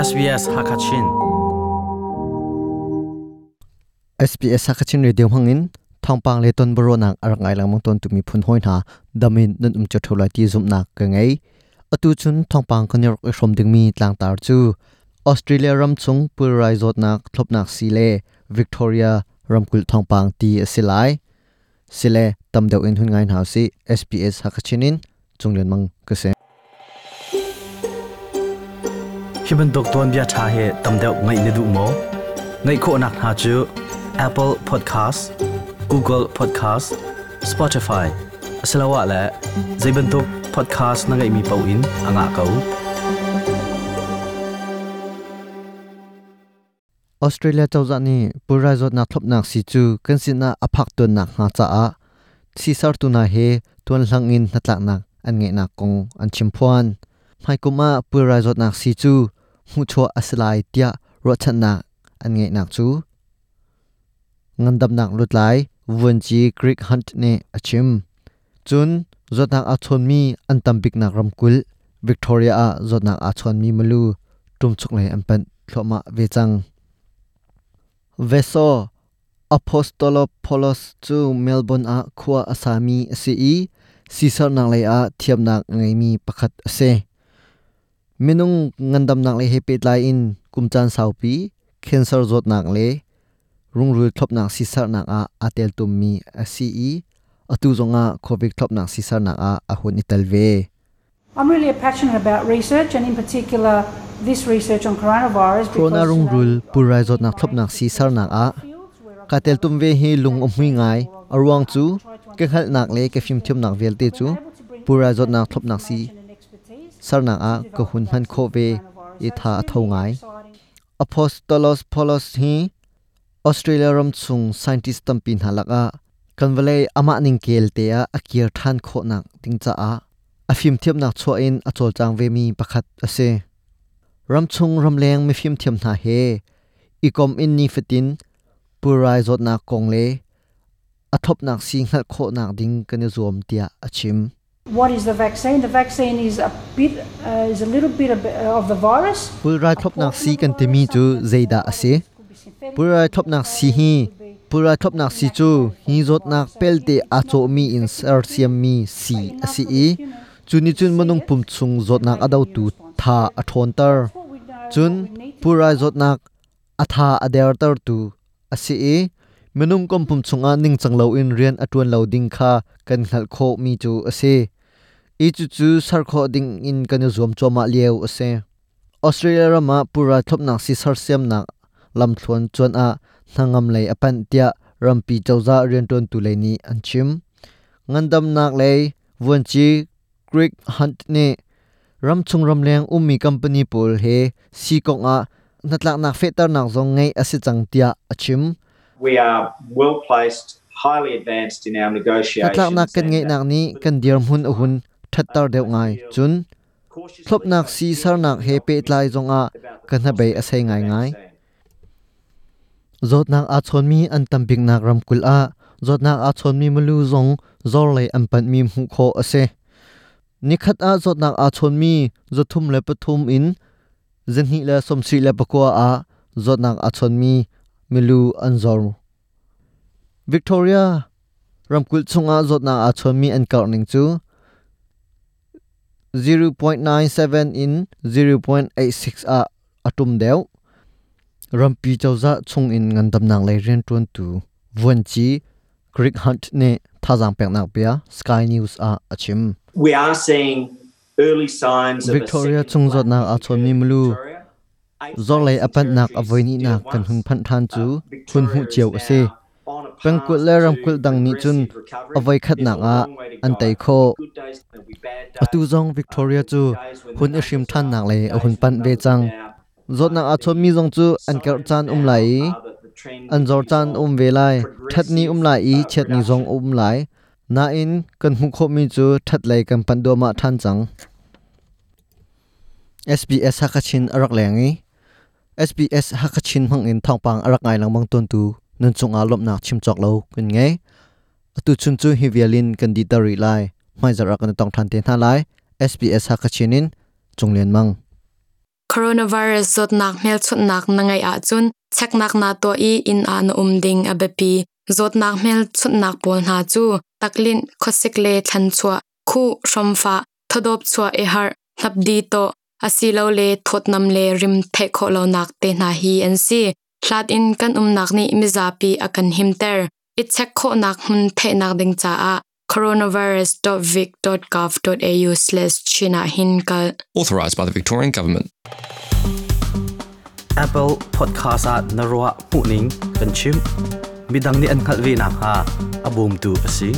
SBS Hakachin. SBS Hakachin Radio Hangin, thongpang le ton boro nak arangai lang mong ton tumi phun hoi na damin nun um chothola ti zum nak ka ngai atu chun thongpang kanyor e shom ding mi tlang tar chu. Australia ram chung purai zot nak thlop nak si le, Victoria ramkul thongpang ti asilai sile tamdeu in hun ngai na si SBS Hakachinin chunglen mang kase se hiban dokton bia tha he tamdeu ngai ne du mo. Ngai kho nak ha chu, Apple Podcast, Google Podcast, Spotify. Asalawa la zaiban tok podcast na ngai mi pau in, anga kau. Australia chawza ni purai zot na thlop nak si chu, kan sin na aphak ton nak nga cha a. Si sar tu na he, tuan hlang in natlak nak an nge na kong an chimphuan mai kuma purai zot nak si chu หูชัวอสลายเตียรถชนะอันเงยนักจูงันดับนักลุดไลวันจีกริกฮันต์เนอชิมจุนจดนักอาชนมีอันตัมบิกนักรำกุลวิกตอเรียอจดนักอาชนมีมลูตุมชุกเลยอันเป็นขลมาเวจังเวโซอพอสตอลโพลสจูเมลเบอนอาคัวอาสามีซีอีซีซอนังเลยอาเทียมนักไงมีประคัดเซ minung ngandam nak le hepe tlai in kumchan saupi cancer zot nak le rungrul thlop nak sisar nak a atel tum mi asi i atu zonga covid thlop nak sisar nak a ahun italve I'm really passionate about research and in particular this research on coronavirus corona rungrul purai zot nak thlop nak sisar nak a katel tum ve hi lung om hui ngai arwang chu ke khal nak le ke phim thiam nak vel te chu purai zot nak thlop nak si sarna a ko hun han kho ve i tha a thau ngai apostolos polos hi australia ram chung scientist tam pin halaka kanvale ama ning kel te a akir than kho nak ting cha a a phim thiam nak cho in a chol chang ve mi pakhat ase ram chung ram leng mi phim thiam na he ikom in ni fitin purai zot na kong le a thop nak sing hal kho nak ding kan zom tia achim What is the vaccine? The vaccine is a bit, uh, is a little bit of, uh, the virus. Pura thop nak si kan temi chu zeida ase Pura thop nak si hi pura thop nak si chu hi zot nak pelte a mi in sarsiam mi si ase e. chuni chun manung pum chung zot nak adau tu tha athon tar chun pura zot nak atha tha tar tu ase e. menung kom pum chunga ning changlo in rian atun lo ding kha kan hnal kho mi chu ase i chu chu sar kho ding in kan zom choma leu ase australia rama pura thop nak si sar siam nak lam thluan chuan a hnangam lei apan tia rampi chawza rian ton tu lei ni anchim ngandam nak lei vonchi creek hunt ne ram chung ram leng ummi company pol he si kong a natlak nak fetar nak zong ngai ase chang tia achim we are well placed, highly advanced in our negotiations. natlak nak kan ngai and, nak ni kan dir hun thattar deuh ngai chun cautiously si sar he pe tlai zong a kan asai ngai ngai zot a chon mi an tampik nak ram kul a zot a chon mi mulu zong, zor lei an pan mi mu kho ase nikhat a zot a chon mi zothum le pathum in zenhi la somsi la pakwa a zot a chon mi milu an zor. Victoria ramkul chunga zot a chon mi an kar chu. 0.97 in 0.86 a atum deuh rampi chawza chung in ngandam nang lei ren tuan tu. Vuanchi creek hunt ne thazang pek nak pia sky news a achim. We are seeing early signs of victoria second chung zot wave nak a Victoria. Eight zor and apan nak avoini nak kan hun phan than chu Uh, hun hu chiao ase path le ramkul dang ni chun avoi khat There's nak a a long way to an tai kho atu zong victoria chu hun a hrim than nak le a hun pan ve chang zot nak a chon mi zong chu an kar chan um lai an zor chan um ve lai that ni um lai i chet ni zong um lai na in kan hu kho mi chu that lai kan pan do ma than chang SBS Hakachin arak lengi SBS Hakachin hang in thongpang arak ngai lang mang ton tu nun chung a lop na chim chok lo kun nge tu chun chu hi vialin kan di tari lai. Mai zara kan tong than te na lai. SBS Hakachin in chunglen mang coronavirus zot nak mel chut nak na ngai a chun. Chak nak na to i in an um ding a bepi zot nak mel chut nak pol na chu. Taklin khosik le than chua. Khu shomfa thodop chua e har. Hap di to asilo le thot nam le rim the kho lo nak te na hi an si hlat in kan um nak ni mi zapi akan himter. I chek kho nak hun the nak ding cha a. coronavirus.vic.gov.au slash china hinkal Authorised by the Victorian Government. Apple Podcast at na ruwa puning kan chim midang ni an khalvi na ha. Abum tu asi